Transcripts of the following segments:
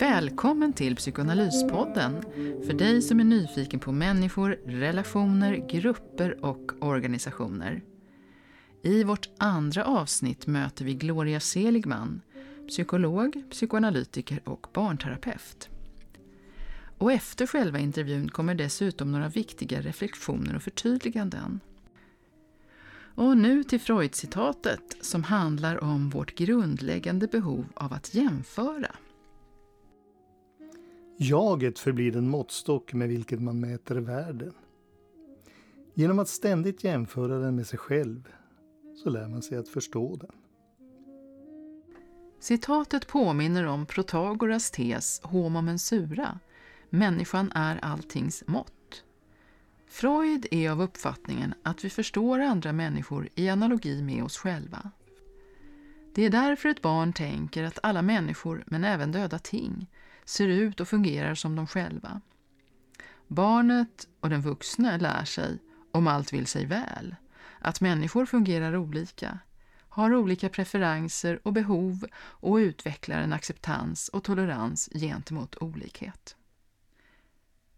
Välkommen till Psykoanalyspodden för dig som är nyfiken på människor, relationer, grupper och organisationer. I vårt andra avsnitt möter vi Gloria Seligman, psykolog, psykoanalytiker och barnterapeut. Och efter själva intervjun kommer dessutom några viktiga reflektioner och förtydliganden. Och nu till Freud-citatet som handlar om vårt grundläggande behov av att jämföra. Jaget förblir den måttstock med vilken man mäter världen. Genom att ständigt jämföra den med sig själv så lär man sig att förstå den. Citatet påminner om Protagoras tes Homo mensura, människan är alltings mått. Freud är av uppfattningen att vi förstår andra människor i analogi med oss själva. Det är därför ett barn tänker att alla människor, men även döda ting, ser ut och fungerar som de själva. Barnet och den vuxne lär sig, om allt vill sig väl, att människor fungerar olika, har olika preferenser och behov och utvecklar en acceptans och tolerans gentemot olikhet.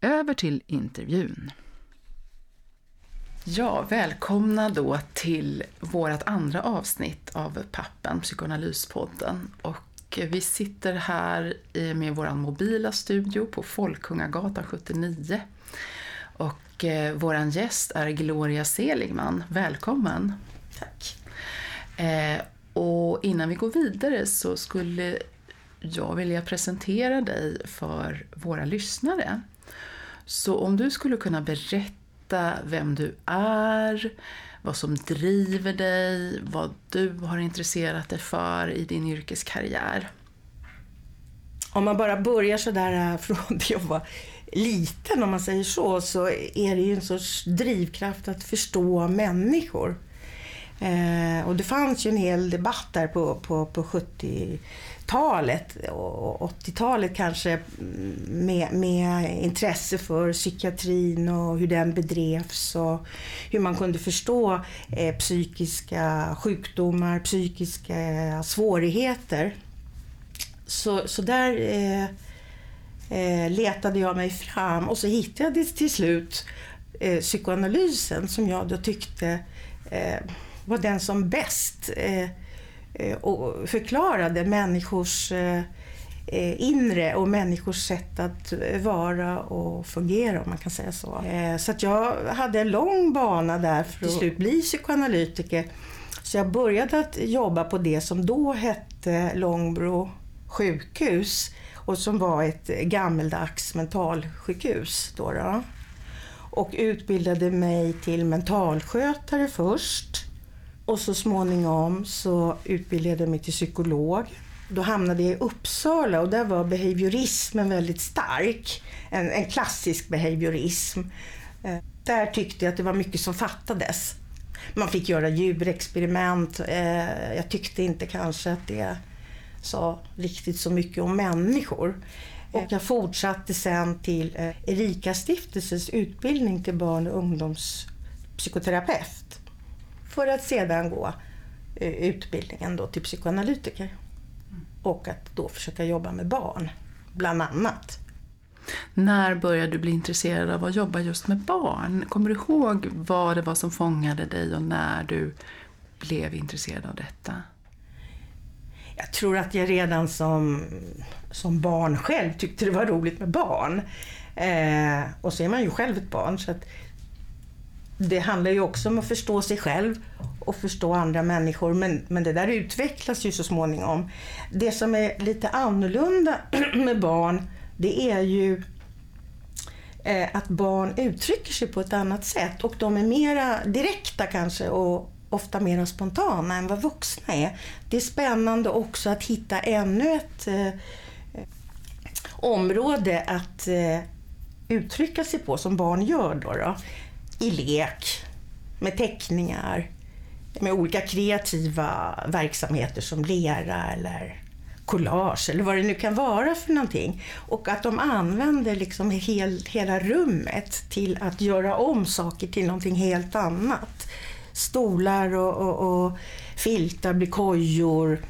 Över till intervjun. Ja, välkomna då till vårt andra avsnitt av Pappen, Psykoanalyspodden. Och vi sitter här med vår mobila studio på Folkungagatan 79. Och eh, vår gäst är Gloria Seligman. Välkommen! Tack! Eh, och innan vi går vidare så skulle jag vilja presentera dig för våra lyssnare. Så om du skulle kunna berätta vem du är, vad som driver dig, vad du har intresserat dig för i din yrkeskarriär. Om man bara börjar sådär äh, från det jag var liten, om man säger så, så är det ju en sorts drivkraft att förstå människor. Eh, och det fanns ju en hel debatt där på, på, på 70 talet och 80-talet kanske mm, med, med, intresse för psykiatrin och hur den bedrevs och hur man kunde förstå eh, psykiska sjukdomar, psykiska svårigheter. Så, så där eh, eh, letade jag mig fram och så hittade jag till slut eh, psykoanalysen som jag då tyckte eh, var den som bäst Eh, och förklarade människors eh, eh, inre och människors sätt att vara och fungera om man kan säga så. Så att jag hade en lång bana där för att till slut bli psykoanalytiker. Så jag började att jobba på det som då hette Långbro sjukhus och som var ett gammeldags mentalsjukhus. Då, då. Och utbildade mig till mentalskötare först och så småningom så utbildade jag mig till psykolog. Då hamnade jag i Uppsala och där var behaviorismen väldigt stark. En, en klassisk behaviorism. Eh, där tyckte jag att det var mycket som fattades. Man fick göra djurexperiment. Eh, jag tyckte inte kanske att det sa riktigt så mycket om människor. Och jag fortsatte sen till eh, Erika stiftelsens utbildning till barn och ungdomspsykoterapeut för att sedan gå eh, utbildningen då till psykoanalytiker. Och att då försöka jobba med barn, bland annat. När började du bli intresserad av att jobba just med barn? Kommer du ihåg vad det var som fångade dig och när du blev intresserad av detta? Jag tror att jag redan som, som barn själv tyckte det var roligt med barn. Eh, och så är man ju själv ett barn. Så att det handlar ju också om att förstå sig själv och förstå andra människor, men, men det där utvecklas ju så småningom. Det som är lite annorlunda med barn, det är ju eh, att barn uttrycker sig på ett annat sätt och de är mera direkta kanske och ofta mera spontana än vad vuxna är. Det är spännande också att hitta ännu ett eh, område att eh, uttrycka sig på som barn gör. Då, då i lek, med teckningar, med olika kreativa verksamheter som lera eller collage eller vad det nu kan vara för någonting. Och att de använder liksom hel, hela rummet till att göra om saker till någonting helt annat. Stolar och, och, och filtar blir kojor,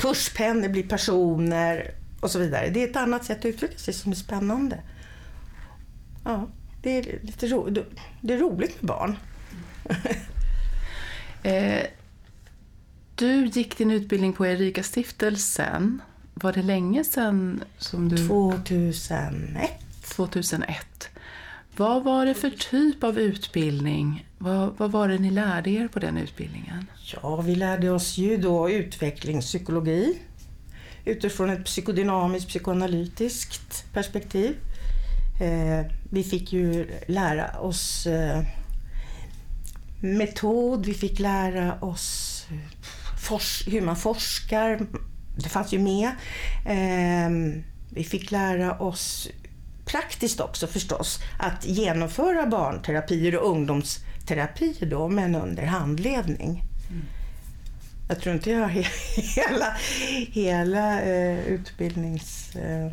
tuschpennor blir personer och så vidare. Det är ett annat sätt att uttrycka sig som är spännande. Ja, det är, lite ro, det är roligt med barn. eh, du gick din utbildning på Erika stiftelsen. Var det länge sedan som du... 2001. 2001. Vad var det för typ av utbildning? Vad, vad var det ni lärde er på den utbildningen? Ja, vi lärde oss ju då utvecklingspsykologi utifrån ett psykodynamiskt, psykoanalytiskt perspektiv. Eh, vi fick ju lära oss eh, metod, vi fick lära oss hur man forskar. Det fanns ju med. Eh, vi fick lära oss praktiskt också förstås att genomföra barnterapier och ungdomsterapier då, men under handledning. Mm. Jag tror inte jag har hela, hela eh, utbildnings... Eh,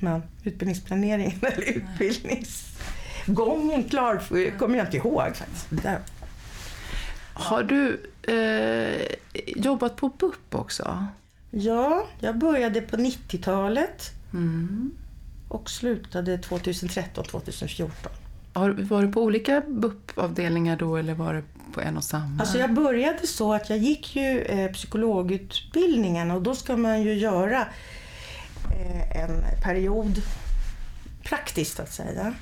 man, utbildningsplaneringen eller utbildningsgången klar, kommer jag inte ihåg faktiskt. Har du eh, jobbat på BUP också? Ja, jag började på 90-talet. Mm och slutade 2013-2014. Var du på olika BUP-avdelningar då eller var det på en och samma? Alltså jag började så att jag gick ju eh, psykologutbildningen och då ska man ju göra en period praktiskt att säga.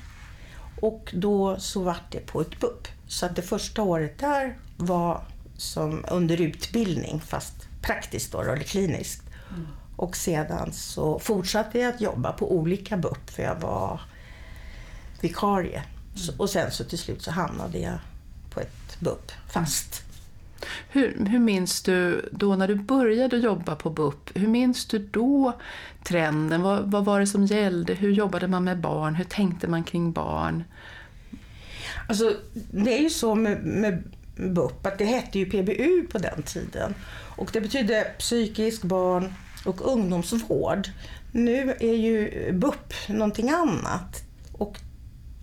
Och då så vart det på ett BUP. Så att det första året där var som under utbildning fast praktiskt då, eller kliniskt. Mm. Och sedan så fortsatte jag att jobba på olika BUP för jag var vikarie. Mm. Och sen så till slut så hamnade jag på ett BUP fast. Hur, hur minns du då när du började jobba på BUP, hur minns du då trenden? Vad, vad var det som gällde? Hur jobbade man med barn? Hur tänkte man kring barn? Alltså, det är ju så med, med BUP att det hette ju PBU på den tiden. Och det betydde psykisk barn och ungdomsvård. Nu är ju BUP någonting annat och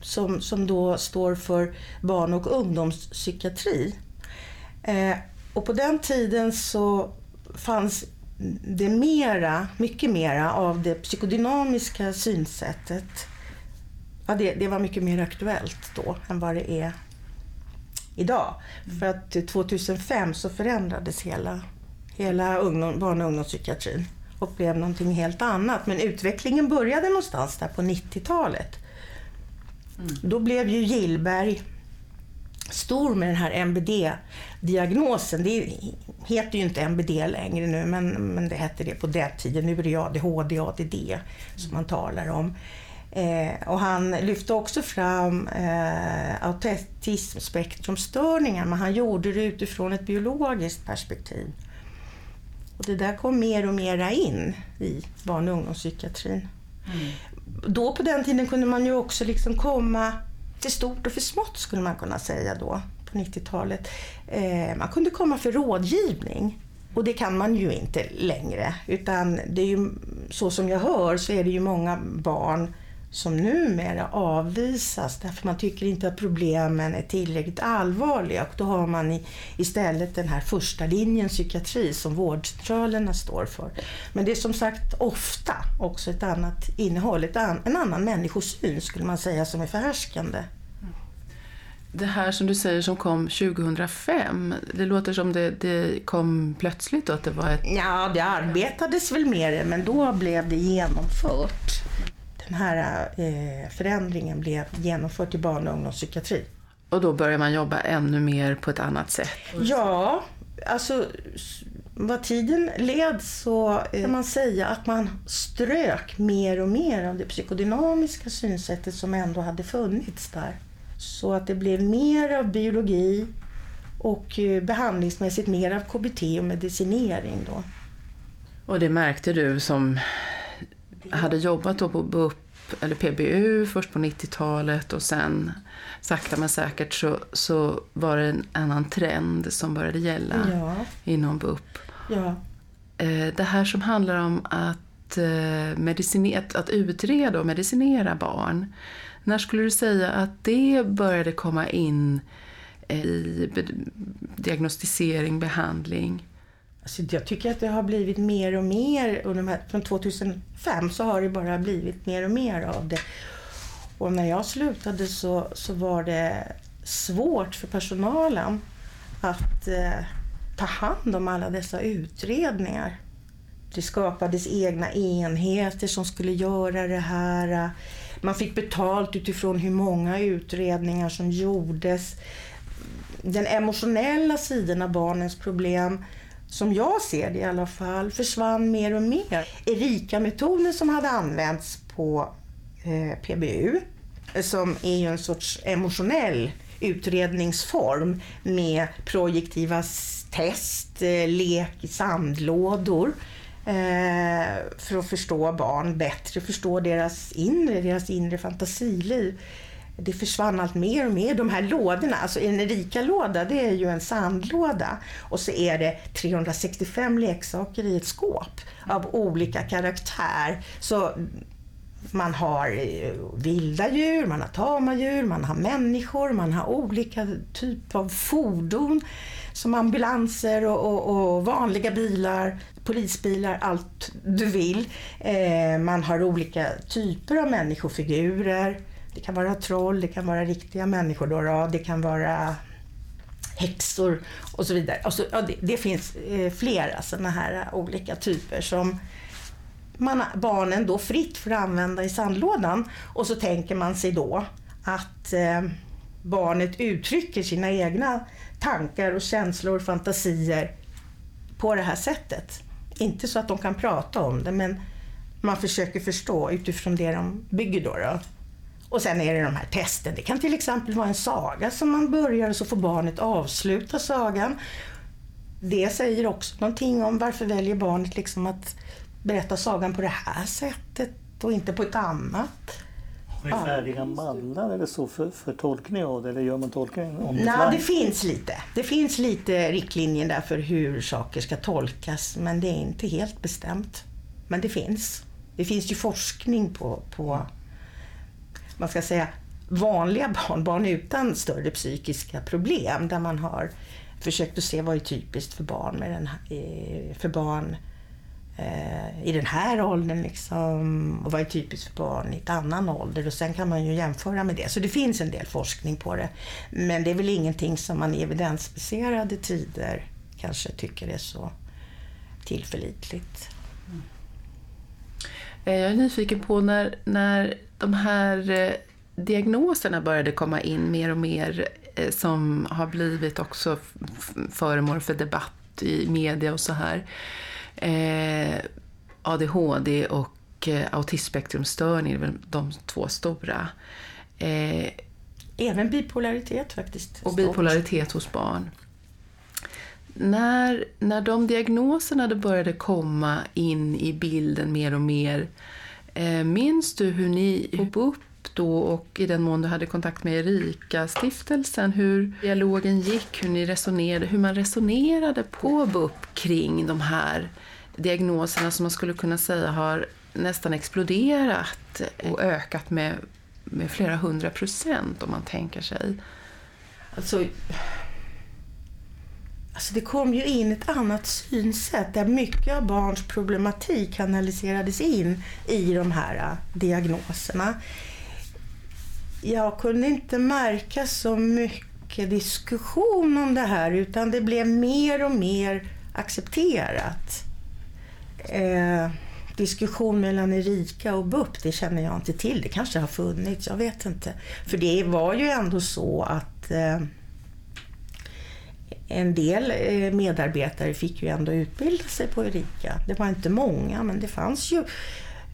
som, som då står för barn och ungdomspsykiatri. Eh, och på den tiden så fanns det mera, mycket mera av det psykodynamiska synsättet. Ja, det, det var mycket mer aktuellt då än vad det är idag. Mm. För att 2005 så förändrades hela hela ungdom, barn och ungdomspsykiatrin och blev någonting helt annat. Men utvecklingen började någonstans där på 90-talet. Mm. Då blev ju Gillberg stor med den här MBD-diagnosen. Det heter ju inte MBD längre nu, men, men det hette det på den tiden. Nu är det ADHD, ADD som man talar om. Eh, och han lyfte också fram eh, autismspektrumstörningar, men han gjorde det utifrån ett biologiskt perspektiv. Och det där kom mer och mera in i barn och ungdomspsykiatrin. Mm. Då på den tiden kunde man ju också liksom komma för stort och för smått skulle man kunna säga då på 90-talet. Eh, man kunde komma för rådgivning. Och det kan man ju inte längre. Utan det är ju, så som jag hör så är det ju många barn som numera avvisas därför man tycker inte att problemen är tillräckligt allvarliga och då har man istället den här första linjen psykiatri som vårdcentralerna står för. Men det är som sagt ofta också ett annat innehåll, ett an, en annan människosyn skulle man säga som är förhärskande. Det här som du säger som kom 2005, det låter som det, det kom plötsligt och att det var ett... Ja, det arbetades väl med det men då blev det genomfört den här eh, förändringen blev genomförd i barn och ungdomspsykiatri. Och då börjar man jobba ännu mer på ett annat sätt? Ja, alltså vad tiden led så eh, kan man säga att man strök mer och mer av det psykodynamiska synsättet som ändå hade funnits där. Så att det blev mer av biologi och eh, behandlingsmässigt mer av KBT och medicinering då. Och det märkte du som hade jobbat då på BUP eller PBU först på 90-talet och sen sakta men säkert så, så var det en annan trend som började gälla ja. inom BUP. Ja. Eh, det här som handlar om att, eh, att utreda och medicinera barn. När skulle du säga att det började komma in i diagnostisering, behandling? Alltså jag tycker att det har blivit mer och mer. Och de här, från 2005 så har det bara blivit mer och mer av det. Och när jag slutade så, så var det svårt för personalen att eh, ta hand om alla dessa utredningar. Det skapades egna enheter som skulle göra det här. Man fick betalt utifrån hur många utredningar som gjordes. Den emotionella sidan av barnens problem som jag ser det i alla fall, försvann mer och mer. Erika-metoden som hade använts på eh, PBU, som är ju en sorts emotionell utredningsform med projektiva test, eh, lek i sandlådor eh, för att förstå barn bättre, förstå deras inre, deras inre fantasiliv det försvann allt mer och mer. De här lådorna, alltså en rika låda det är ju en sandlåda och så är det 365 leksaker i ett skåp av olika karaktär. Så man har eh, vilda djur, man har tama djur, man har människor, man har olika typer av fordon som ambulanser och, och, och, vanliga bilar, polisbilar, allt du vill. Eh, man har olika typer av människofigurer. Det kan vara troll, det kan vara riktiga människor, då, då det kan vara häxor och så vidare. Alltså, ja, det, det, finns eh, flera sådana här olika typer som man, barnen då fritt får använda i sandlådan. Och så tänker man sig då att eh, barnet uttrycker sina egna tankar och känslor och fantasier på det här sättet. Inte så att de kan prata om det, men man försöker förstå utifrån det de bygger då. då. Och sen är det de här testen. Det kan till exempel vara en saga som man börjar och så får barnet avsluta sagan. Det säger också någonting om varför väljer barnet liksom att berätta sagan på det här sättet och inte på ett annat. Har ni färdiga mallar eller så för, för tolkning av det? Eller gör man tolkning om det? Nej, det finns lite. Det finns lite riktlinjer där för hur saker ska tolkas, men det är inte helt bestämt. Men det finns. Det finns ju forskning på, på man ska säga, vanliga barn, barn utan större psykiska problem, där man har försökt att se vad är typiskt för barn, med den här, eh, för barn eh, i den här åldern liksom, och vad är typiskt för barn i ett annan ålder och sen kan man ju jämföra med det. Så det finns en del forskning på det. Men det är väl ingenting som man i evidensbaserade tider kanske tycker är så tillförlitligt. Mm. Eh, jag är nyfiken på när, när de här eh, diagnoserna började komma in mer och mer eh, som har blivit också föremål för debatt i media och så här. Eh, ADHD och autismspektrumstörning är väl de två stora. Även bipolaritet faktiskt. Och bipolaritet hos barn. När, när de diagnoserna började komma in i bilden mer och mer, minns du hur ni ihop upp då och i den mån du hade kontakt med Erika-stiftelsen, hur dialogen gick, hur ni resonerade, hur man resonerade på BUP kring de här diagnoserna som man skulle kunna säga har nästan exploderat och ökat med, med flera hundra procent om man tänker sig. Alltså, Alltså det kom ju in ett annat synsätt där mycket av barns problematik kanaliserades in i de här äh, diagnoserna. Jag kunde inte märka så mycket diskussion om det här utan det blev mer och mer accepterat. Eh, diskussion mellan Erika och BUP, det känner jag inte till. Det kanske har funnits, jag vet inte. För det var ju ändå så att eh, en del eh, medarbetare fick ju ändå utbilda sig på Erika. Det var inte många, men det fanns ju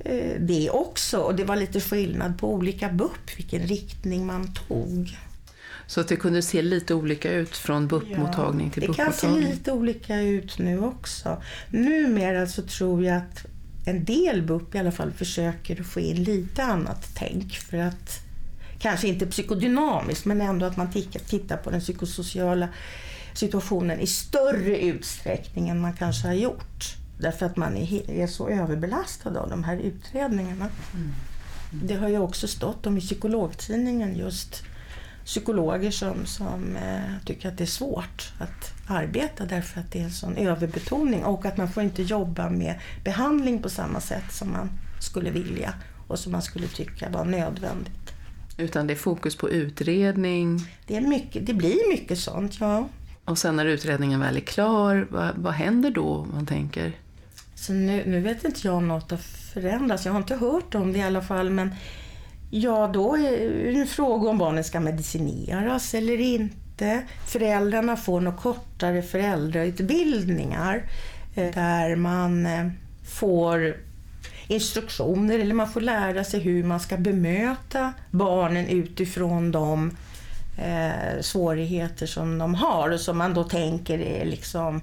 eh, det också. Och det var lite skillnad på olika BUP, vilken riktning man tog. Så att det kunde se lite olika ut från BUP-mottagning ja, till BUP-mottagning? Det kan se lite olika ut nu också. Numera så tror jag att en del BUP i alla fall försöker få in lite annat tänk för att kanske inte psykodynamiskt men ändå att man tittar på den psykosociala situationen i större utsträckning än man kanske har gjort. Därför att man är, så överbelastad av de här utredningarna. Mm. Det har ju också stått om i psykologtidningen just psykologer som, som eh, tycker att det är svårt att arbeta därför att det är en sån överbetoning och att man får inte jobba med behandling på samma sätt som man skulle vilja och som man skulle tycka var nödvändigt. Utan det är fokus på utredning. Det, är mycket, det blir mycket sånt, ja. Och sen när utredningen väl är klar, vad, vad händer då man tänker? Så nu, nu vet inte jag om något har förändrats. Jag har inte hört om det i alla fall. Men ja, då är det en fråga om barnen ska medicineras eller inte. Föräldrarna får några kortare föräldrautbildningar eh, där man eh, får instruktioner eller man får lära sig hur man ska bemöta barnen utifrån de eh, svårigheter som de har och som man då tänker är liksom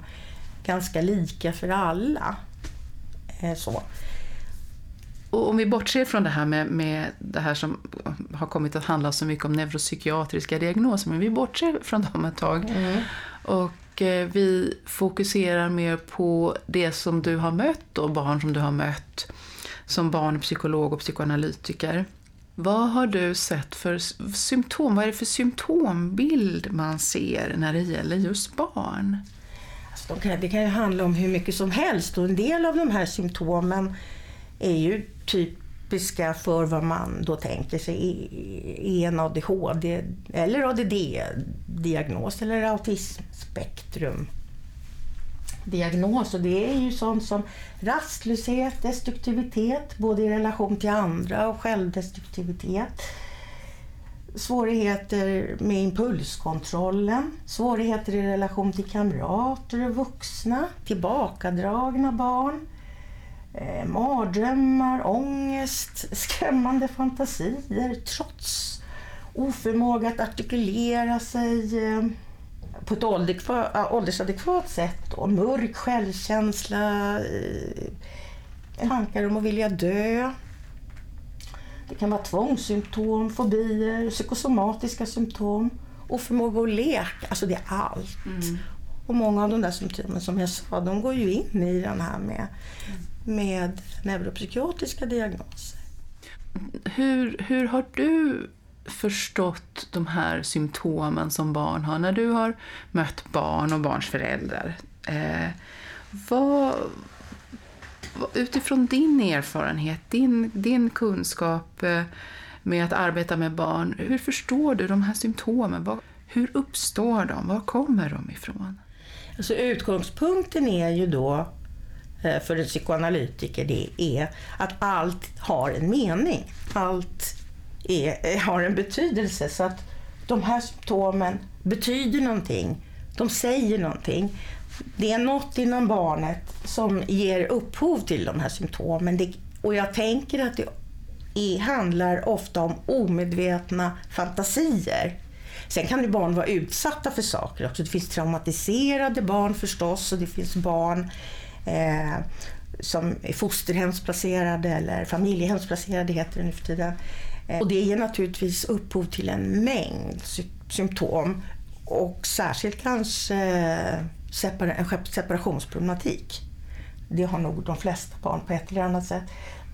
ganska lika för alla. Eh, så. Och om vi bortser från det här med, med det här som har kommit att handla så mycket om neuropsykiatriska diagnoser, men vi bortser från dem ett tag. Mm. Och eh, vi fokuserar mer på det som du har mött och barn som du har mött som barnpsykolog och psykoanalytiker. Vad har du sett för symptom? Vad är det för symptombild man ser när det gäller just barn? Alltså, det kan ju handla om hur mycket som helst och en del av de här symptomen är ju typiska för vad man då tänker sig är en ADHD eller ADD-diagnos eller autismspektrum diagnos. Och det är ju sånt som rastlöshet, destruktivitet, både i relation till andra och självdestruktivitet. Svårigheter med impulskontrollen, svårigheter i relation till kamrater och vuxna, tillbakadragna barn, eh, mardrömmar, ångest, skrämmande fantasier, trots, oförmåga att artikulera sig, eh, på ett åldersadekvat sätt. Och mörk självkänsla, eh, tankar om att vilja dö. Det kan vara tvångssymptom, fobier, psykosomatiska symptom, oförmåga att leka. Alltså det är allt. Mm. Och många av de där symptomen som jag sa, de går ju in i den här med, med neuropsykiatriska diagnoser. Hur, hur har du förstått de här symptomen som barn har när du har mött barn och barns föräldrar? Eh, vad, utifrån din erfarenhet, din, din kunskap eh, med att arbeta med barn, hur förstår du de här symptomen? Vad, hur uppstår de? Var kommer de ifrån? Alltså utgångspunkten är ju då eh, för en psykoanalytiker det är att allt har en mening. Allt är, eh, har en betydelse. Så att de här symptomen betyder någonting. De säger någonting. Det är något inom barnet som ger upphov till de här symptomen. Det, och jag tänker att det är, handlar ofta om omedvetna fantasier. Sen kan ju barn vara utsatta för saker också. Det finns traumatiserade barn förstås och det finns barn eh, som är fosterhemsplacerade eller familjehemsplacerade heter det nu för tiden. Eh, och det ger naturligtvis upphov till en mängd symptom och särskilt kanske eh, en separationsproblematik. Det har nog de flesta barn på ett eller annat sätt.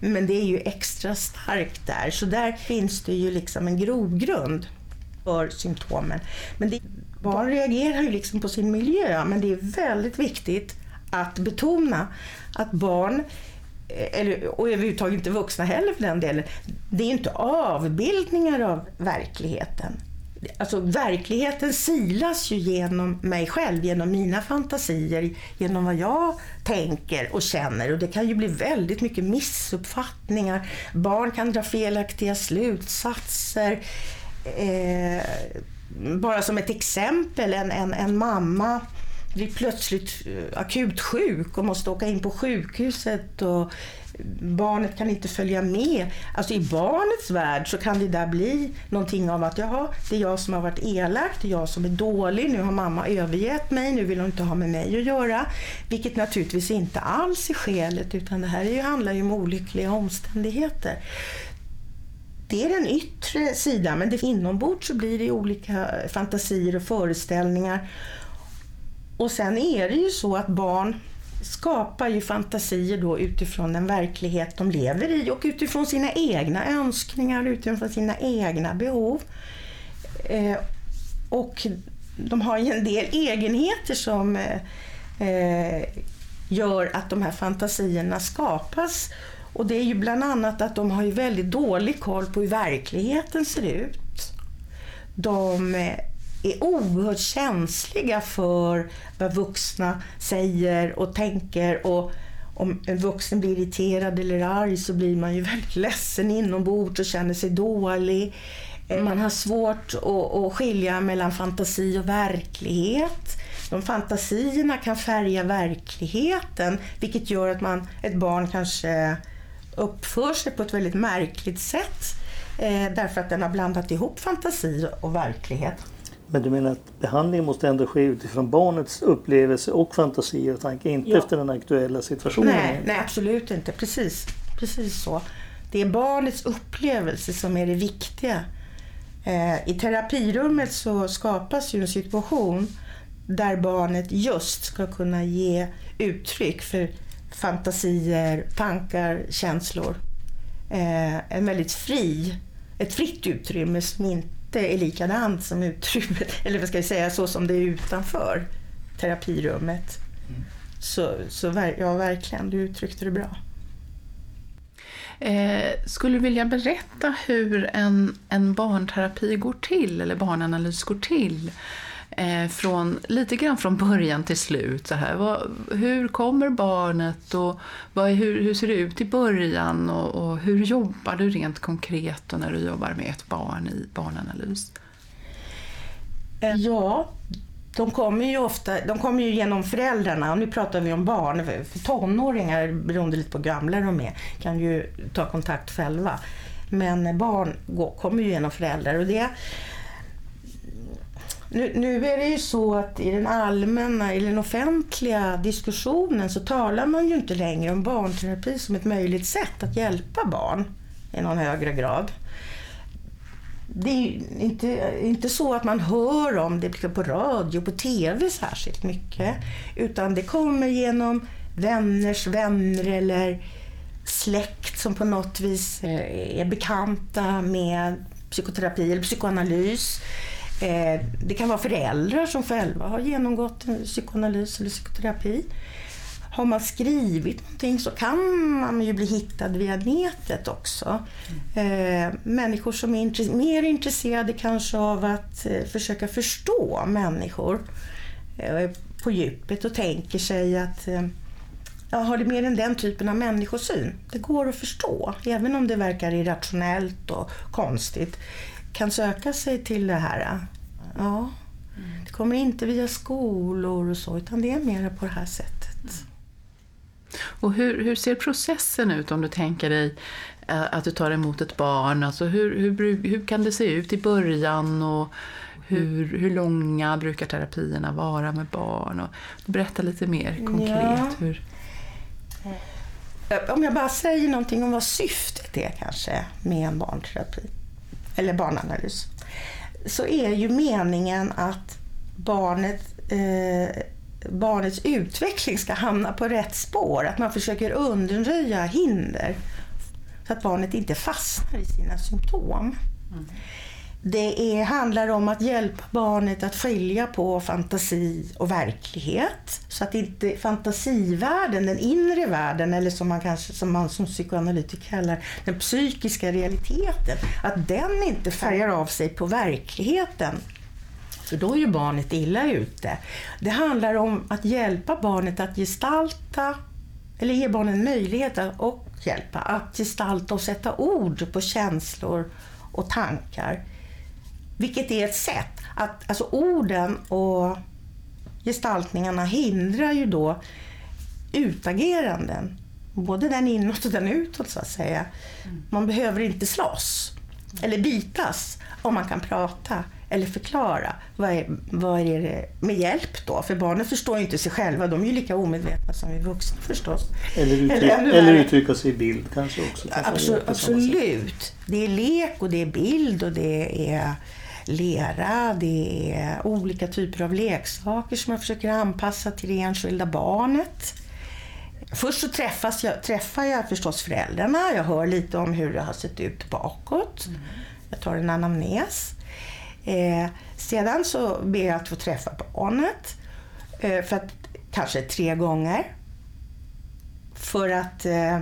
Men det är ju extra starkt där, så där finns det ju liksom en grogrund för symptomen. Men det, barn reagerar ju liksom på sin miljö, men det är väldigt viktigt att betona att barn eller, och överhuvudtaget inte vuxna heller för den delen, det är ju inte avbildningar av verkligheten. Alltså verkligheten silas ju genom mig själv, genom mina fantasier, genom vad jag tänker och känner. Och det kan ju bli väldigt mycket missuppfattningar. Barn kan dra felaktiga slutsatser. Eh, bara som ett exempel, en, en, en mamma blir plötsligt eh, akut sjuk och måste åka in på sjukhuset och barnet kan inte följa med. Alltså i barnets värld så kan det där bli någonting av att jaha, det är jag som har varit elak, det är jag som är dålig, nu har mamma övergett mig, nu vill hon inte ha med mig att göra. Vilket naturligtvis inte alls är skälet utan det här handlar ju om olyckliga omständigheter. Det är den yttre sidan men det, inombords så blir det olika fantasier och föreställningar och sen är det ju så att barn skapar ju fantasier då utifrån den verklighet de lever i och utifrån sina egna önskningar, utifrån sina egna behov. Eh, och de har ju en del egenheter som eh, eh gör att de här fantasierna skapas. Och det är ju bland annat att de har ju väldigt dålig koll på hur verkligheten ser ut. De eh, är oerhört känsliga för vad vuxna säger och tänker. Och om en vuxen blir irriterad eller arg så blir man ju väldigt ledsen inombords och känner sig dålig. Eh, man har svårt att, skilja mellan fantasi och verklighet. De fantasierna kan färga verkligheten vilket gör att man, ett barn kanske uppför sig på ett väldigt märkligt sätt eh, därför att den har blandat ihop fantasi och verklighet. Men du menar att behandlingen måste ändå ske utifrån barnets upplevelse och fantasi och tanke, inte ja. efter den aktuella situationen? Nej, nej, absolut inte. Precis, precis så. Det är barnets upplevelse som är det viktiga. Eh, I terapirummet så skapas ju en situation där barnet just ska kunna ge uttryck för fantasier, tankar, känslor. Eh, en väldigt fri, ett fritt utrymme som inte är likadant som utrymmet, eller vad ska jag säga, så som det är utanför terapirummet. Mm. Så, så ja, verkligen, du uttryckte det bra. Eh, skulle du vilja berätta hur en, en barnterapi går till, eller barnanalys går till? Eh, från, lite grann från början till slut. Så här. Vad, hur kommer barnet och vad, hur, hur ser det ut i början och, och, hur jobbar du rent konkret när du jobbar med ett barn i barnanalys? Eh, ja, de kommer ju ofta de kommer ju genom föräldrarna. Och nu pratar vi om barn. För tonåringar, beroende lite på hur gamla de är, kan ju ta kontakt själva. Men barn går, kommer ju genom föräldrar. Och det, nu, nu, är det ju så att i den allmänna, i den offentliga diskussionen så talar man ju inte längre om barnterapi som ett möjligt sätt att hjälpa barn i någon högre grad. Det är inte, inte så att man hör om det på radio, på TV särskilt mycket. Utan det kommer genom vänners vänner eller släkt som på något vis eh, är bekanta med psykoterapi eller psykoanalys. Eh, det kan vara föräldrar som själva har genomgått psykoanalys eller psykoterapi. Har man skrivit någonting så kan man ju bli hittad via nätet också. Mm. människor som är mer intresserade kanske av att eh, försöka förstå människor eh, på djupet och tänker sig att eh, ja, har det mer än den typen av människosyn. Det går att förstå, även om det verkar irrationellt och konstigt kan söka sig till det här. Ja. Det kommer inte via skolor och så, utan det är mer på det här sättet. Och hur, hur ser processen ut om du tänker dig eh, att du tar emot ett barn? Alltså hur, hur, hur kan det se ut i början? och hur, hur långa brukar terapierna vara med barn? Och berätta lite mer konkret. Ja. Hur... Om jag bara säger någonting om vad syftet är kanske med en barnterapi eller barnanalys, så är ju meningen att barnet, eh, barnets utveckling ska hamna på rätt spår. Att man försöker undanröja hinder så att barnet inte fastnar i sina symptom. Mm. Det är, handlar om att hjälpa barnet att skilja på fantasi och verklighet. Så att inte fantasivärlden, den inre världen, eller som man kanske som man som psykoanalytiker kallar den psykiska realiteten, att den inte färgar av sig på verkligheten. För då är ju barnet illa ute. Det handlar om att hjälpa barnet att gestalta, eller ge barnet en möjlighet och hjälpa, att gestalta och sätta ord på känslor och tankar vilket är ett sätt att, alltså orden och gestaltningarna hindrar ju då utageranden. Både den inåt och den utåt så att säga. Man behöver inte slåss eller bitas om man kan prata eller förklara. Vad är, vad är det med hjälp då? För barnen förstår ju inte sig själva. De är ju lika omedvetna som vi vuxna förstås. Eller, uttryck, eller, eller uttrycka sig i bild kanske också. Absolut. absolut. Det är lek och det är bild och det är lera, det är olika typer av leksaker som man försöker anpassa till det enskilda barnet. Först så träffas jag, träffar jag förstås föräldrarna, jag hör lite om hur det har sett ut bakåt. Mm. Jag tar en anamnes. Eh, sedan så ber jag att få träffa barnet, eh, för att, kanske tre gånger. För att eh,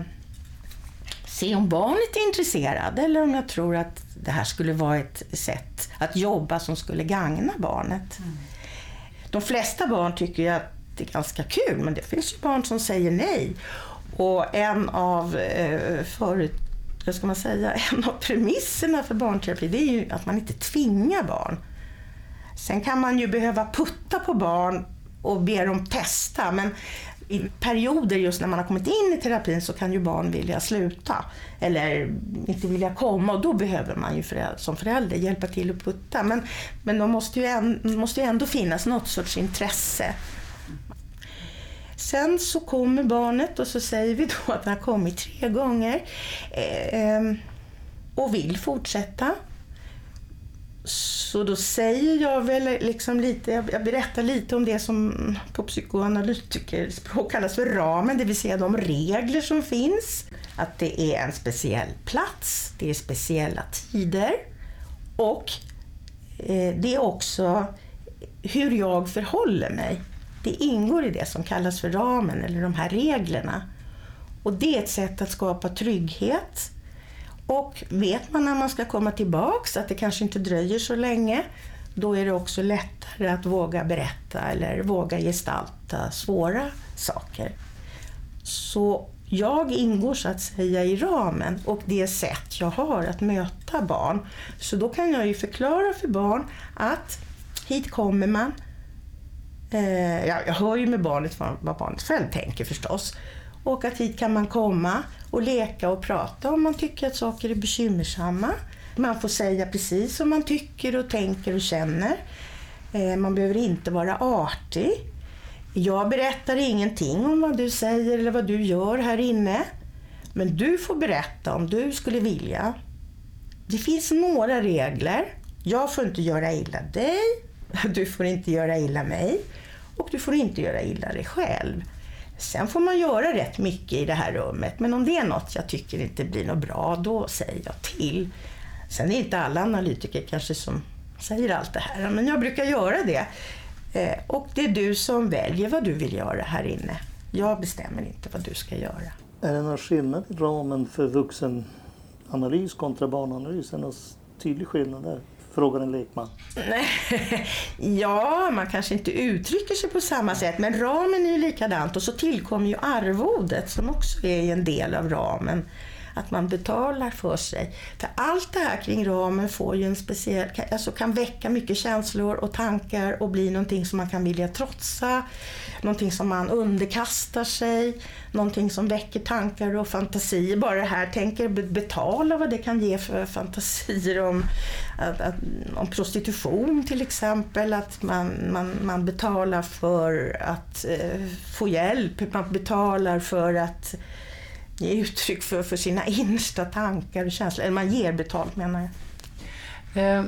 se om barnet är intresserad eller om jag tror att det här skulle vara ett sätt att jobba som skulle gagna barnet. Mm. De flesta barn tycker ju att det är ganska kul, men det finns ju barn som säger nej. Och en av eh, förut, vad ska man säga, en av premisserna för barnterapi det är ju att man inte tvingar barn. Sen kan man ju behöva putta på barn och be dem testa, men i perioder just när man har kommit in i terapin så kan ju barn vilja sluta eller inte vilja komma och då behöver man ju förälder, som förälder hjälpa till att putta. Men, men då måste ju, en, måste ju ändå finnas något sorts intresse. Sen så kommer barnet och så säger vi då att det har kommit tre gånger eh, ehm, och vill fortsätta. Så då säger jag väl liksom lite, jag berättar lite om det som på psykoanalytikerspråk kallas för ramen, det vill säga de regler som finns. Att det är en speciell plats, det är speciella tider och eh, det är också hur jag förhåller mig. Det ingår i det som kallas för ramen eller de här reglerna. Och det är ett sätt att skapa trygghet och vet man när man ska komma tillbaks, att det kanske inte dröjer så länge, då är det också lättare att våga berätta eller våga gestalta svåra saker. Så jag ingår så att säga i ramen och det sätt jag har att möta barn. Så då kan jag ju förklara för barn att hit kommer man. Eh, jag hör ju med barnet vad barnet själv tänker förstås. Och att hit kan man komma och leka och prata om man tycker att saker är bekymmersamma. Man får säga precis som man tycker och tänker och känner. Eh, man behöver inte vara artig. Jag berättar ingenting om vad du säger eller vad du gör här inne. Men du får berätta om du skulle vilja. Det finns några regler. Jag får inte göra illa dig. Du får inte göra illa mig. Och du får inte göra illa dig själv. Sen får man göra rätt mycket i det här rummet, men om det är något jag tycker inte blir något bra, då säger jag till. Sen är inte alla analytiker kanske som säger allt det här, men jag brukar göra det. Eh, och det är du som väljer vad du vill göra här inne. Jag bestämmer inte vad du ska göra. Är det någon skillnad i ramen för vuxenanalys kontra barnanalys? Är det någon tydlig skillnad där? Frågar en lekman. ja, man kanske inte uttrycker sig på samma sätt, men ramen är ju likadant. Och så tillkommer ju arvodet som också är en del av ramen att man betalar för sig. För allt det här kring ramen får ju en speciell, alltså kan väcka mycket känslor och tankar och bli någonting som man kan vilja trotsa, någonting som man underkastar sig, någonting som väcker tankar och fantasier. Bara det här, tänker betala vad det kan ge för fantasier om, att, att, om prostitution till exempel, att man, man, man betalar för att eh, få hjälp, man betalar för att ge uttryck för, för sina innersta tankar och känslor. Eller man ger betalt menar jag. Eh,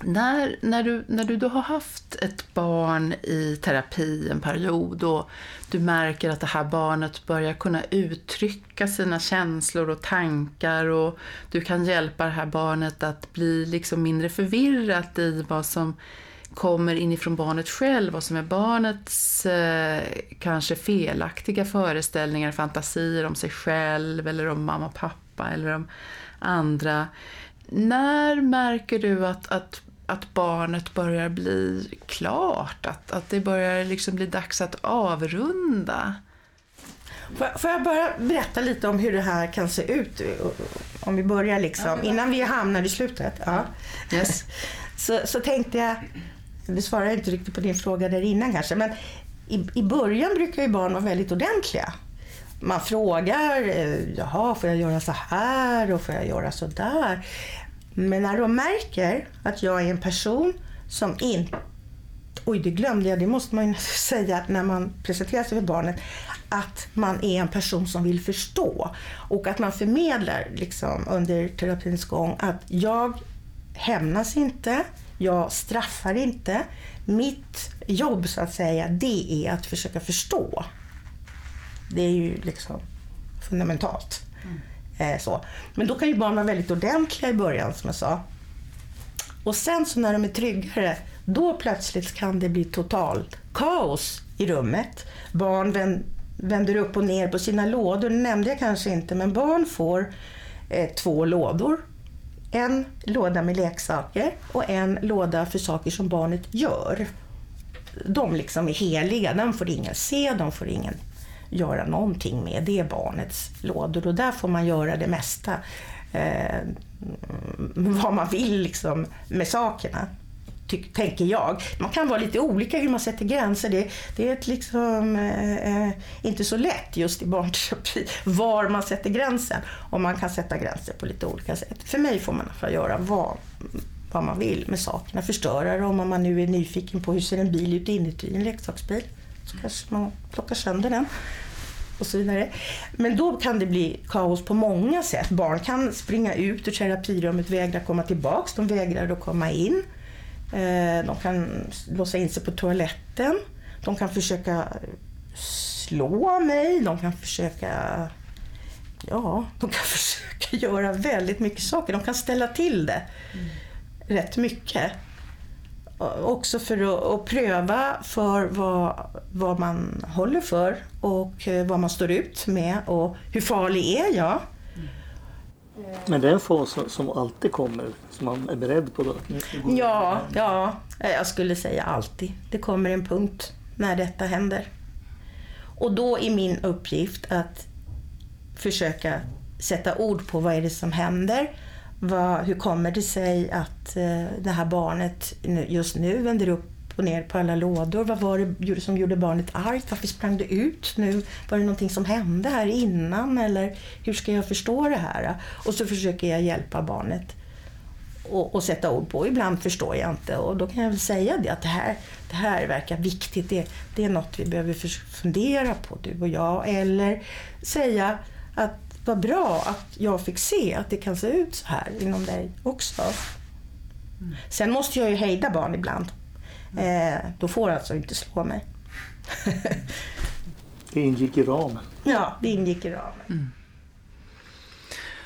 när, när, du, när du då har haft ett barn i terapi en period och du märker att det här barnet börjar kunna uttrycka sina känslor och tankar och du kan hjälpa det här barnet att bli liksom mindre förvirrat i vad som kommer inifrån barnet själv, vad som är barnets eh, kanske felaktiga föreställningar, fantasier om sig själv eller om mamma och pappa eller om andra. När märker du att, att, att barnet börjar bli klart? Att, att det börjar liksom bli dags att avrunda? Får jag bara berätta lite om hur det här kan se ut? Om vi börjar liksom, innan vi hamnar i slutet. Ja. Yes. Så, så tänkte jag, du svarade inte riktigt på din fråga där innan kanske, men i, i början brukar ju barn vara väldigt ordentliga. Man frågar, eh, jaha, får jag göra så här och får jag göra så där? Men när de märker att jag är en person som inte Oj, det glömde jag. Det måste man ju säga när man presenterar sig för barnet. Att man är en person som vill förstå. Och att man förmedlar liksom, under terapins gång att jag hämnas inte. Jag straffar inte. Mitt jobb så att säga, det är att försöka förstå. Det är ju liksom fundamentalt. Mm. Eh, så. Men då kan ju barn vara väldigt ordentliga i början som jag sa. Och sen så när de är tryggare, då plötsligt kan det bli totalt kaos i rummet. Barn vänder upp och ner på sina lådor, det nämnde jag kanske inte, men barn får eh, två lådor. En låda med leksaker och en låda för saker som barnet gör. De liksom är heliga, de får ingen se, de får ingen göra någonting med. Det är barnets lådor och där får man göra det mesta. Eh, vad man vill liksom, med sakerna tänker jag. Man kan vara lite olika hur man sätter gränser. Det, det är liksom, eh, eh, inte så lätt just i barnterapi var man sätter gränsen. Och man kan sätta gränser på lite olika sätt. För mig får man få göra vad, vad man vill med sakerna. Förstöra dem om man nu är nyfiken på hur ser en bil ut inuti en leksaksbil. Så kanske man plockar sönder den och så vidare. Men då kan det bli kaos på många sätt. Barn kan springa ut ur terapirummet, vägra komma tillbaks, de vägrar att komma in. Eh, de kan låsa in sig på toaletten. De kan försöka slå mig, de kan försöka Ja, de kan försöka göra väldigt mycket saker. De kan ställa till det mm. rätt mycket. Också för att, att, pröva för vad, vad man håller för och eh, vad man står ut med och hur farlig är jag? Men det är en fas som alltid kommer, som man är beredd på? Då. Ja, ja, jag skulle säga alltid. Det kommer en punkt när detta händer. Och då är min uppgift att försöka sätta ord på vad är det som händer. Vad, hur kommer det sig att eh, det här barnet just nu vänder upp och ner på alla lådor. Vad var det som gjorde barnet argt? Varför sprang det ut nu? Var det någonting som hände här innan? Eller hur ska jag förstå det här? Och så försöker jag hjälpa barnet och, och sätta ord på. Ibland förstår jag inte och då kan jag väl säga det att det här, det här verkar viktigt. Det, det är något vi behöver fundera på du och jag. Eller säga att vad bra att jag fick se att det kan se ut så här inom dig också. Mm. Sen måste jag ju hejda barn ibland. Eh, då får alltså inte slå mig. det ingick i ramen. Ja, det ingick i ramen. Mm.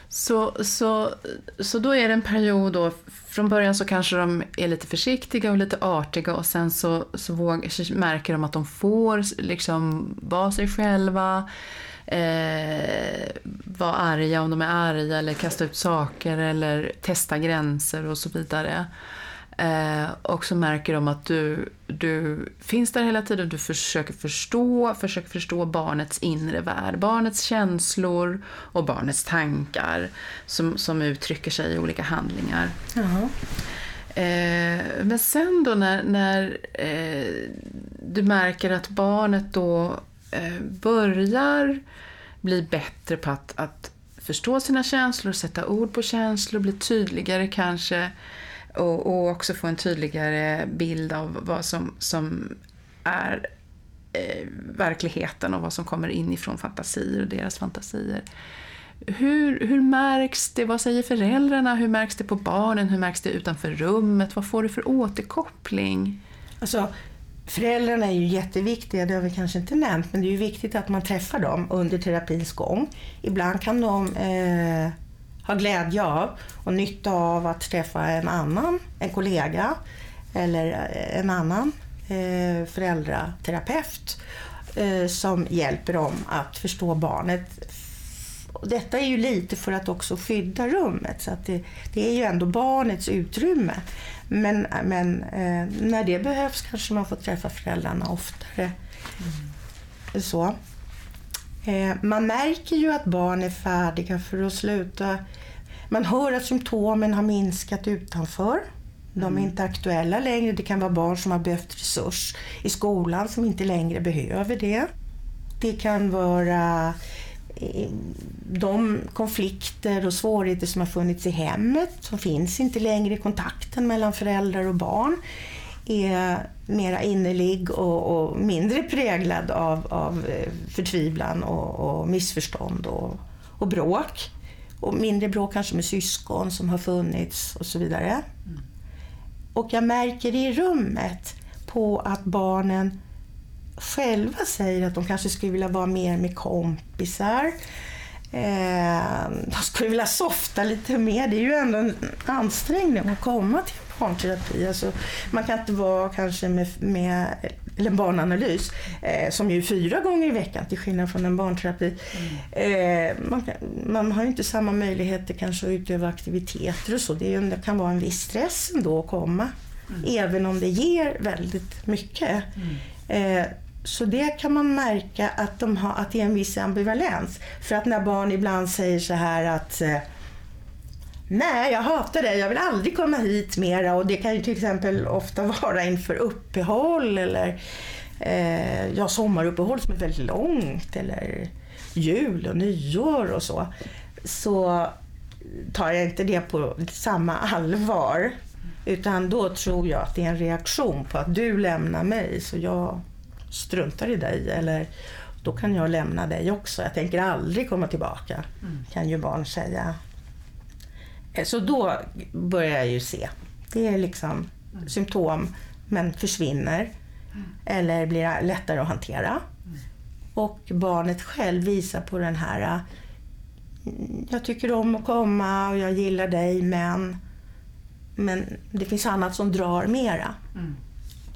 Så, så, så då är det en period då, från början så kanske de är lite försiktiga och lite artiga och sen så, så våg, märker de att de får liksom vara sig själva, eh, vara arga om de är arga eller kasta ut saker eller testa gränser och så vidare. Eh, och så märker de att du, du finns där hela tiden, du försöker förstå, försöker förstå barnets inre värld, barnets känslor och barnets tankar som, som uttrycker sig i olika handlingar. Eh, men sen då när, när eh, du märker att barnet då eh, börjar bli bättre på att, att förstå sina känslor, sätta ord på känslor, bli tydligare kanske och, och också få en tydligare bild av vad som, som är eh, verkligheten och vad som kommer inifrån fantasier och deras fantasier. Hur, hur märks det? Vad säger föräldrarna? Hur märks det på barnen? Hur märks det utanför rummet? Vad får du för återkoppling? Alltså, föräldrarna är ju jätteviktiga, det har vi kanske inte nämnt, men det är ju viktigt att man träffar dem under terapins gång. Ibland kan de eh, har glädje av och nytta av att träffa en annan, en kollega eller en annan eh, föräldraterapeut eh, som hjälper dem att förstå barnet. Detta är ju lite för att också skydda rummet, så att det, det är ju ändå barnets utrymme. Men, men eh, när det behövs kanske man får träffa föräldrarna oftare. Mm. Så. Eh, man märker ju att barn är färdiga för att sluta. Man hör att symptomen har minskat utanför. De är mm. inte aktuella längre. Det kan vara barn som har behövt resurs i skolan som inte längre behöver det. Det kan vara eh, de konflikter och svårigheter som har funnits i hemmet, som finns inte längre. Kontakten mellan föräldrar och barn är mera innerlig och, och mindre präglad av, av eh, förtvivlan och, och missförstånd och, och, bråk. Och mindre bråk kanske med syskon som har funnits och så vidare. Mm. Och jag märker i rummet på att barnen själva säger att de kanske skulle vilja vara mer med kompisar. Eh, jag skulle vilja softa lite mer. Det är ju ändå en ansträngning att komma till barnterapi. Alltså, man kan inte vara kanske med, med eller en barnanalys, eh, som ju är fyra gånger i veckan till skillnad från en barnterapi. Mm. Eh, man, man, har ju inte samma möjligheter kanske att utöva aktiviteter och så. Det, ju, det kan vara en viss stress ändå att komma, mm. även om det ger väldigt mycket. Mm. Eh, så det kan man märka att, de har, att det är en viss ambivalens. För att när barn ibland säger så här att eh, Nej, jag hatar dig, jag vill aldrig komma hit mera. Och det kan ju till exempel ofta vara inför uppehåll eller eh, ja, sommaruppehåll som är väldigt långt eller jul och nyår och så. Så tar jag inte det på samma allvar. Utan då tror jag att det är en reaktion på att du lämnar mig så jag struntar i dig. Eller då kan jag lämna dig också. Jag tänker aldrig komma tillbaka. Mm. Kan ju barn säga så då börjar jag ju se. Det är liksom mm. symptom, men försvinner. Mm. Eller blir lättare att hantera. Mm. Och barnet själv visar på den här, mm, jag tycker om att komma och jag gillar dig, men, men det finns annat som drar mera. Mm.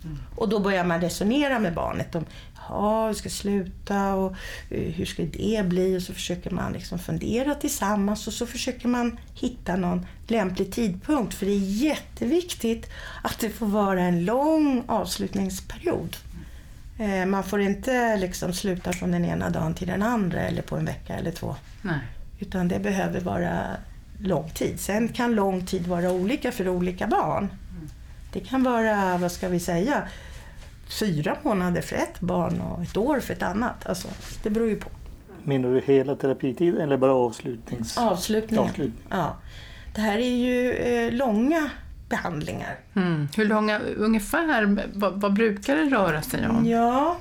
Mm. Och då börjar man resonera med barnet om ja, vi ska sluta och eh, hur ska det bli? Och så försöker man liksom fundera tillsammans och så försöker man hitta någon lämplig tidpunkt. För det är jätteviktigt att det får vara en lång avslutningsperiod. Eh, man får inte liksom sluta från den ena dagen till den andra eller på en vecka eller två. Nej. Utan det behöver vara lång tid. Sen kan lång tid vara olika för olika barn. Mm. Det kan vara, vad ska vi säga, fyra månader för ett barn och ett år för ett annat. Alltså, det beror ju på. Menar du hela terapitiden eller bara avslutnings... Avslutningen. Avslutning. Ja. Det här är ju eh, långa behandlingar. Mm. Hur långa ungefär? Vad, vad, brukar det röra sig om? Ja,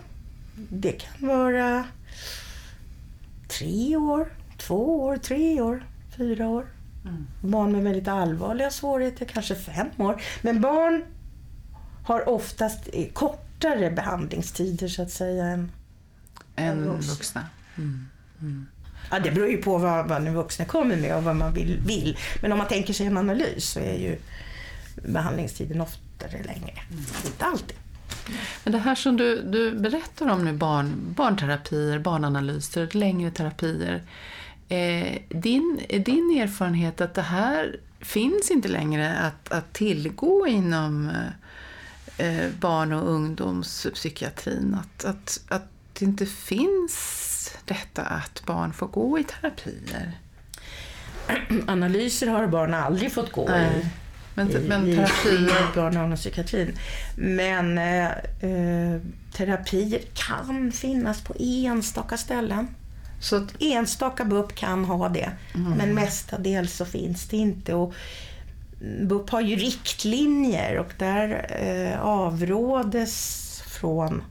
det kan vara tre år, två år, tre år, fyra år. Mm. Barn med väldigt allvarliga svårigheter, kanske fem år. Men barn har oftast kort kortare behandlingstider så att säga än, än vuxna. vuxna. Mm. Mm. Ja, det beror ju på vad, vad den vuxna kommer med och vad man vill, vill. Men om man tänker sig en analys så är ju behandlingstiden oftare längre. Mm. Inte alltid. Men det här som du, du berättar om nu, barn, barnterapier, barnanalyser, längre terapier. Eh, din, är din erfarenhet att det här finns inte längre att, att tillgå inom eh, barn och ungdomspsykiatrin. Att, att, att det inte finns detta att barn får gå i terapier. Analyser har barn aldrig fått gå Nej. i. Men, men terapier... barn och ungdomspsykiatrin. Men eh, eh, terapier kan finnas på enstaka ställen. Så att enstaka BUP kan ha det, mm. men mestadels så finns det inte. Och BUP har ju riktlinjer och där eh, avrådes från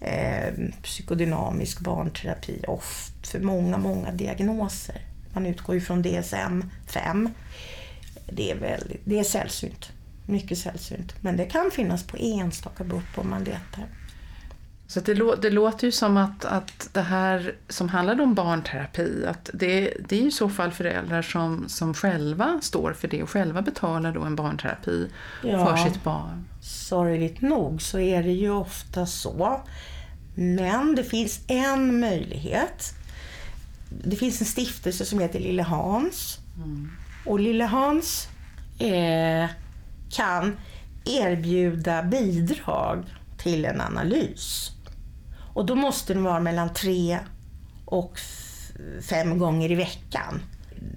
eh, psykodynamisk barnterapi ofta för många, många diagnoser. Man utgår ju från DSM-5. Det är, väldigt, det är sällsynt, mycket sällsynt. Men det kan finnas på enstaka BUP om man letar. Så det, lå det, låter ju som att, att det här som handlar om barnterapi, att det, det är i så fall föräldrar som, som själva står för det och själva betalar då en barnterapi ja, för sitt barn. Sorgligt nog så är det ju ofta så. Men det finns en möjlighet. Det finns en stiftelse som heter Lille Hans. Mm. Och Lille Hans eh, kan erbjuda bidrag till en analys. Och då måste den vara mellan tre och fem gånger i veckan.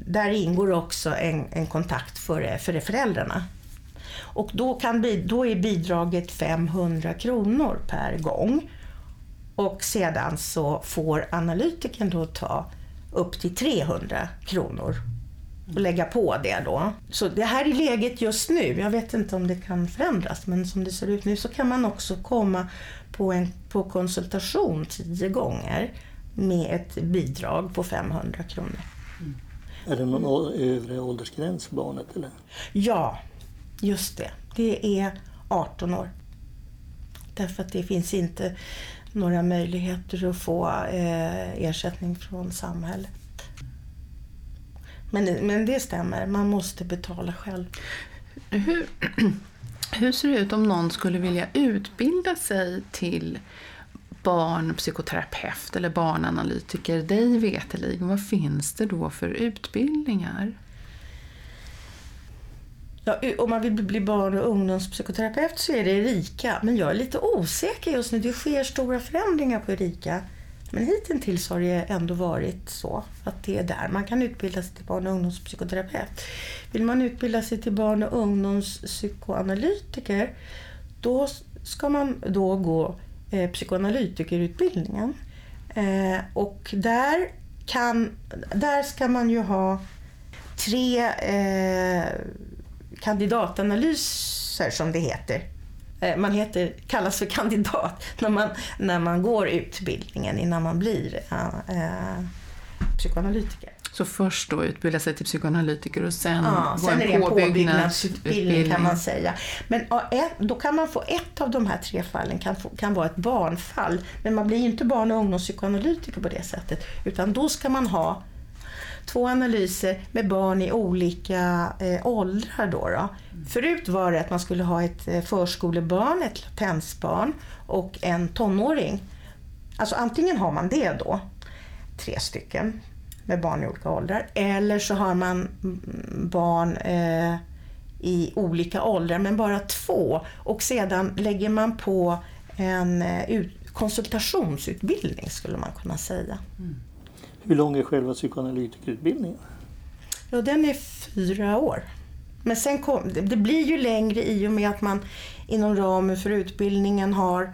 Där ingår också en, en kontakt för, för föräldrarna. Och då, kan, då är bidraget 500 kronor per gång. Och sedan så får analytikern då ta upp till 300 kronor och lägga på det då. Så det här är läget just nu. Jag vet inte om det kan förändras, men som det ser ut nu så kan man också komma på, en, på konsultation tio gånger med ett bidrag på 500 kronor. Mm. Är det någon övre åldersgräns för barnet? Eller? Ja, just det. Det är 18 år. Därför att det finns inte några möjligheter att få eh, ersättning från samhället. Men, men det stämmer, man måste betala själv. Hur, hur ser det ut om någon skulle vilja utbilda sig till barnpsykoterapeut eller barnanalytiker, dig veteligen, vad finns det då för utbildningar? Ja, om man vill bli barn och ungdomspsykoterapeut så är det Erika, men jag är lite osäker just nu. Det sker stora förändringar på Erika. Men hittills har det ändå varit så att det är där man kan utbilda sig till barn och ungdomspsykoterapeut. Vill man utbilda sig till barn och ungdomspsykoanalytiker då ska man då gå eh, psykoanalytikerutbildningen. Eh, och där, kan, där ska man ju ha tre eh, kandidatanalyser som det heter. Eh, man heter, kallas för kandidat när man, när man går utbildningen innan man blir äh, psykoanalytiker. Så först då utbilda sig till psykoanalytiker och sen ja, gå sen en, en påbyggnadsutbildning kan man säga. Men då kan man få ett av de här tre fallen kan, få, kan vara ett barnfall. Men man blir inte barn och ungdomspsykoanalytiker på det sättet. Utan då ska man ha två analyser med barn i olika eh, åldrar. Då, då. Förut var det att man skulle ha ett eh, förskolebarn, ett latensbarn och en tonåring. Alltså antingen har man det då, tre stycken med barn i olika åldrar, eller så har man mm, barn eh, i olika åldrar, men bara två. Och sedan lägger man på en eh, konsultationsutbildning skulle man kunna säga. Mm. Hur lång är själva psykoanalytikerutbildningen? Ja, den är fyra år. Men sen kom, det blir ju längre i och med att man inom ramen för utbildningen har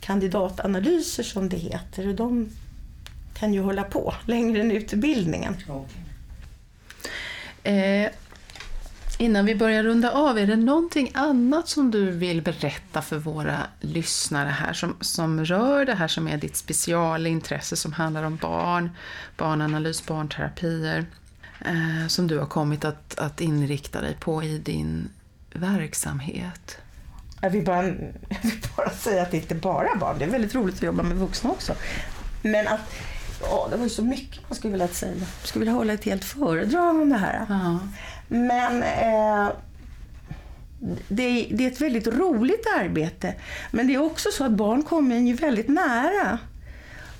kandidatanalyser som det heter. Och de kan ju hålla på längre än utbildningen. Okay. Eh, innan vi börjar runda av, är det någonting annat som du vill berätta för våra lyssnare här som, som rör det här som är ditt specialintresse som handlar om barn, barnanalys, barnterapier? eh, som du har kommit att, att inrikta dig på i din verksamhet? Jag vill, bara, jag vill bara säga att det inte bara är barn. Det är väldigt roligt att jobba med vuxna också. Men att åh, det var ju så mycket man skulle vilja säga. Jag skulle vilja hålla ett helt föredrag om det här. Ja. Men eh, det, är, det är ett väldigt roligt arbete. Men det är också så att barn kommer en ju väldigt nära.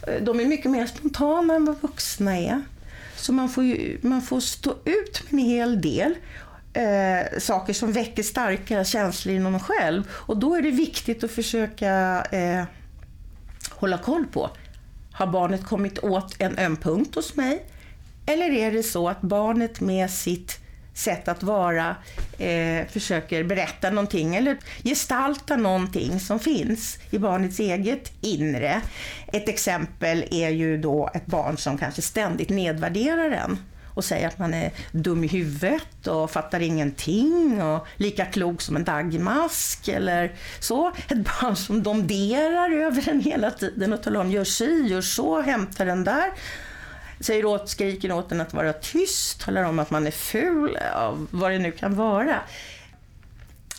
Eh, de är mycket mer spontana än vad vuxna är. Så man får, ju, man får stå ut med en hel del eh, saker som väcker starka känslor inom en själv. Och då är det viktigt att försöka eh, hålla koll på. Har barnet kommit åt en öm punkt hos mig? Eller är det så att barnet med sitt sätt att vara eh, försöker berätta någonting eller gestalta någonting som finns i barnets eget inre. Ett exempel är ju då ett barn som kanske ständigt nedvärderar en och säger att man är dum i huvudet och fattar ingenting och lika klok som en dagmask eller så. Ett barn som domderar över en hela tiden och talar om gör si, gör så, hämta den där säger åt, skriker åt en att vara tyst, talar om att man är ful, vad det nu kan vara.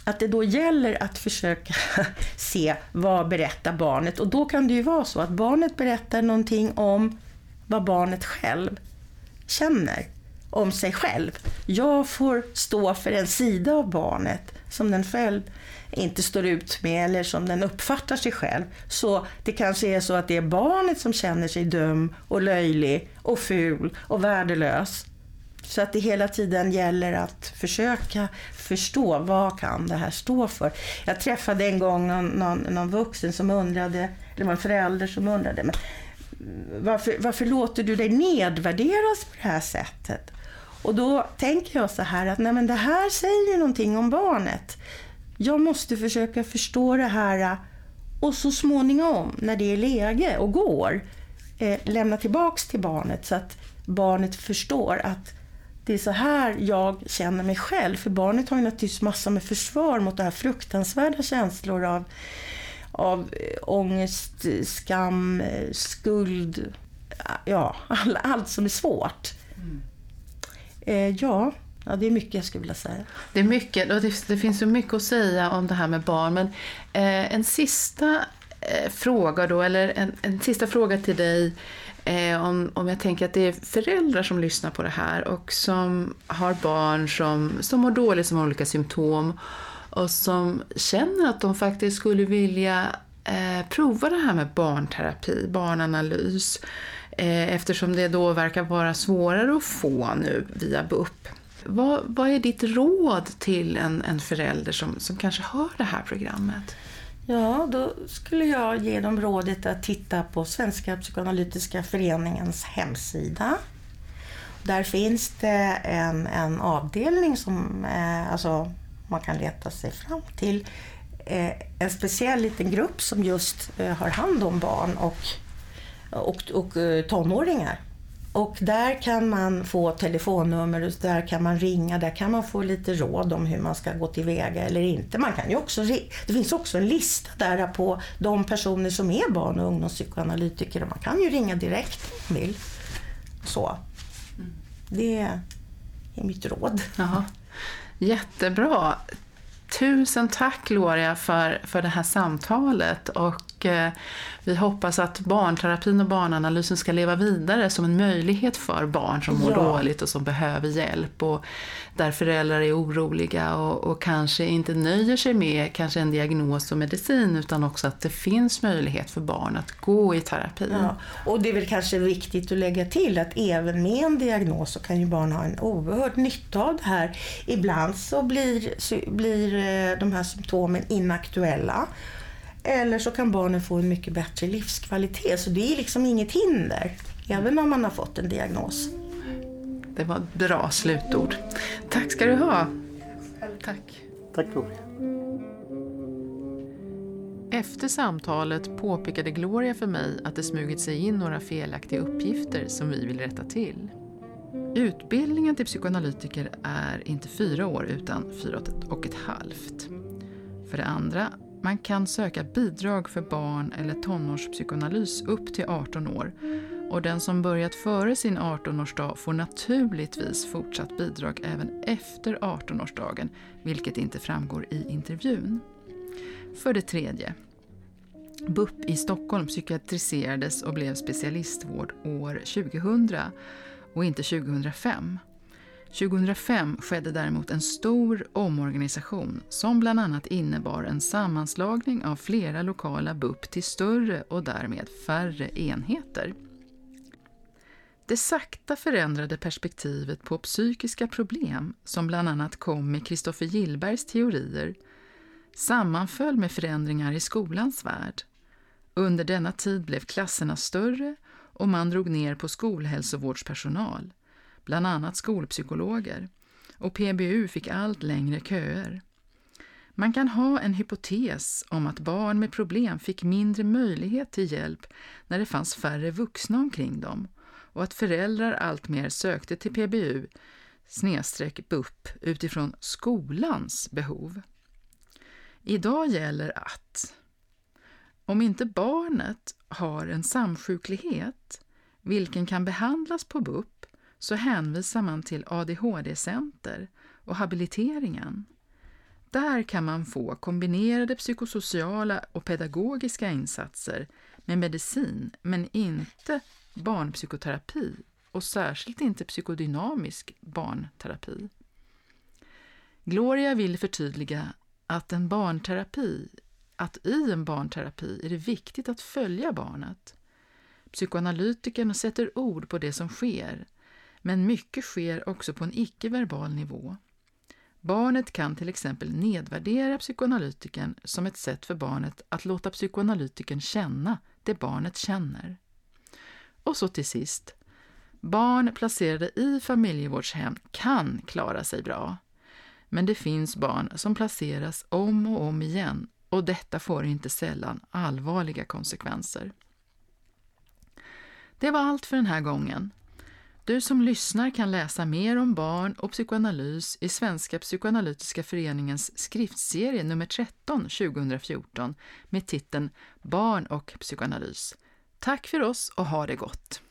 Att det då gäller att försöka se vad berättar barnet och då kan det ju vara så att barnet berättar någonting om vad barnet själv känner om sig själv. Jag får stå för en sida av barnet som den själv inte står ut med eller som den uppfattar sig själv. Så det kanske är så att det är barnet som känner sig dum och löjlig och ful och värdelös. Så att det hela tiden gäller att försöka förstå vad kan det här stå för. Jag träffade en gång någon, någon, någon vuxen som undrade, eller det var en förälder som undrade, men varför, varför låter du dig nedvärderas på det här sättet? Och då tänker jag så här att nej men det här säger någonting om barnet jag måste försöka förstå det här äh, och så småningom, när det är läge och går, eh, lämna tillbaks till barnet så att barnet förstår att det är så här jag känner mig själv. För barnet har ju naturligtvis massor med försvar mot det här fruktansvärda känslor av, av äh, ångest, skam, skuld, ja, all, allt som är svårt. Eh, ja, Ja, det är mycket jag skulle vilja säga. Det är mycket, och det, det finns så mycket att säga om det här med barn. Men eh, en sista eh, fråga då, eller en, en, sista fråga till dig. Eh, om, om jag tänker att det är föräldrar som lyssnar på det här och som har barn som, som mår dåligt, som har olika symptom och som känner att de faktiskt skulle vilja eh, prova det här med barnterapi, barnanalys, eh, Eh, eftersom det då verkar vara svårare att få nu via BUP. Vad, vad är ditt råd till en, en förälder som, som kanske hör det här programmet? Ja, då skulle jag ge dem rådet att titta på Svenska psykoanalytiska föreningens hemsida. Där finns det en, en avdelning som eh, alltså, man kan leta sig fram till. Eh, en speciell liten grupp som just eh, har hand om barn och, och, och eh, tonåringar. Och där kan man få telefonnummer, och där kan man ringa, där kan man få lite råd om hur man ska gå tillväga eller inte. Man kan ju också, det finns också en lista där på de personer som är barn och ungdomspsykoanalytiker och man kan ju ringa direkt om man vill. Så. Det är mitt råd. Jaha. Jättebra. Tusen tack Gloria för, för det här samtalet och eh, vi hoppas att barnterapin och barnanalysen ska leva vidare som en möjlighet för barn som mår ja. dåligt och som behöver hjälp och där föräldrar är oroliga och, och, kanske inte nöjer sig med kanske en diagnos och medicin utan också att det finns möjlighet för barn att gå i terapi. Ja. Och det är väl kanske viktigt att lägga till att även med en diagnos så kan ju barn ha en oerhörd nytta av det här. Ibland så blir, så blir eh, de här symptomen inaktuella eller så kan barnen få en mycket bättre livskvalitet. Så det är liksom inget hinder, även om man har fått en diagnos. Det var ett bra slutord. Tack ska du ha. Tack. Tack Gloria. Efter samtalet påpekade Gloria för mig att det smugit sig in några felaktiga uppgifter som vi vill rätta till. Utbildningen till psykoanalytiker är inte fyra år utan fyra och ett halvt. För det andra man kan söka bidrag för barn eller tonårspsykoanalys upp till 18 år och den som börjat före sin 18-årsdag får naturligtvis fortsatt bidrag även efter 18-årsdagen, vilket inte framgår i intervjun. För det tredje. BUP i Stockholm psykiatriserades och blev specialistvård år 2000 och inte 2005. 2005 skedde däremot en stor omorganisation som bland annat innebar en sammanslagning av flera lokala BUP till större och därmed färre enheter. Det sakta förändrade perspektivet på psykiska problem som bland annat kom med Kristoffer Gillbergs teorier sammanföll med förändringar i skolans värld. Under denna tid blev klasserna större och man drog ner på skolhälsovårdspersonal bland annat skolpsykologer, och PBU fick allt längre köer. Man kan ha en hypotes om att barn med problem fick mindre möjlighet till hjälp när det fanns färre vuxna omkring dem och att föräldrar alltmer sökte till PBU snedstreck BUP utifrån skolans behov. Idag gäller att om inte barnet har en samsjuklighet, vilken kan behandlas på BUP, så hänvisar man till ADHD-center och habiliteringen. Där kan man få kombinerade psykosociala och pedagogiska insatser med medicin, men inte barnpsykoterapi och särskilt inte psykodynamisk barnterapi. Gloria vill förtydliga att en barnterapi, att i en barnterapi är det viktigt att följa barnet. Psykoanalytikern sätter ord på det som sker men mycket sker också på en icke-verbal nivå. Barnet kan till exempel nedvärdera psykoanalytikern som ett sätt för barnet att låta psykoanalytikern känna det barnet känner. Och så till sist. Barn placerade i familjevårdshem kan klara sig bra. Men det finns barn som placeras om och om igen och detta får inte sällan allvarliga konsekvenser. Det var allt för den här gången. Du som lyssnar kan läsa mer om barn och psykoanalys i Svenska psykoanalytiska föreningens skriftserie nummer 13 2014 med titeln Barn och psykoanalys. Tack för oss och ha det gott!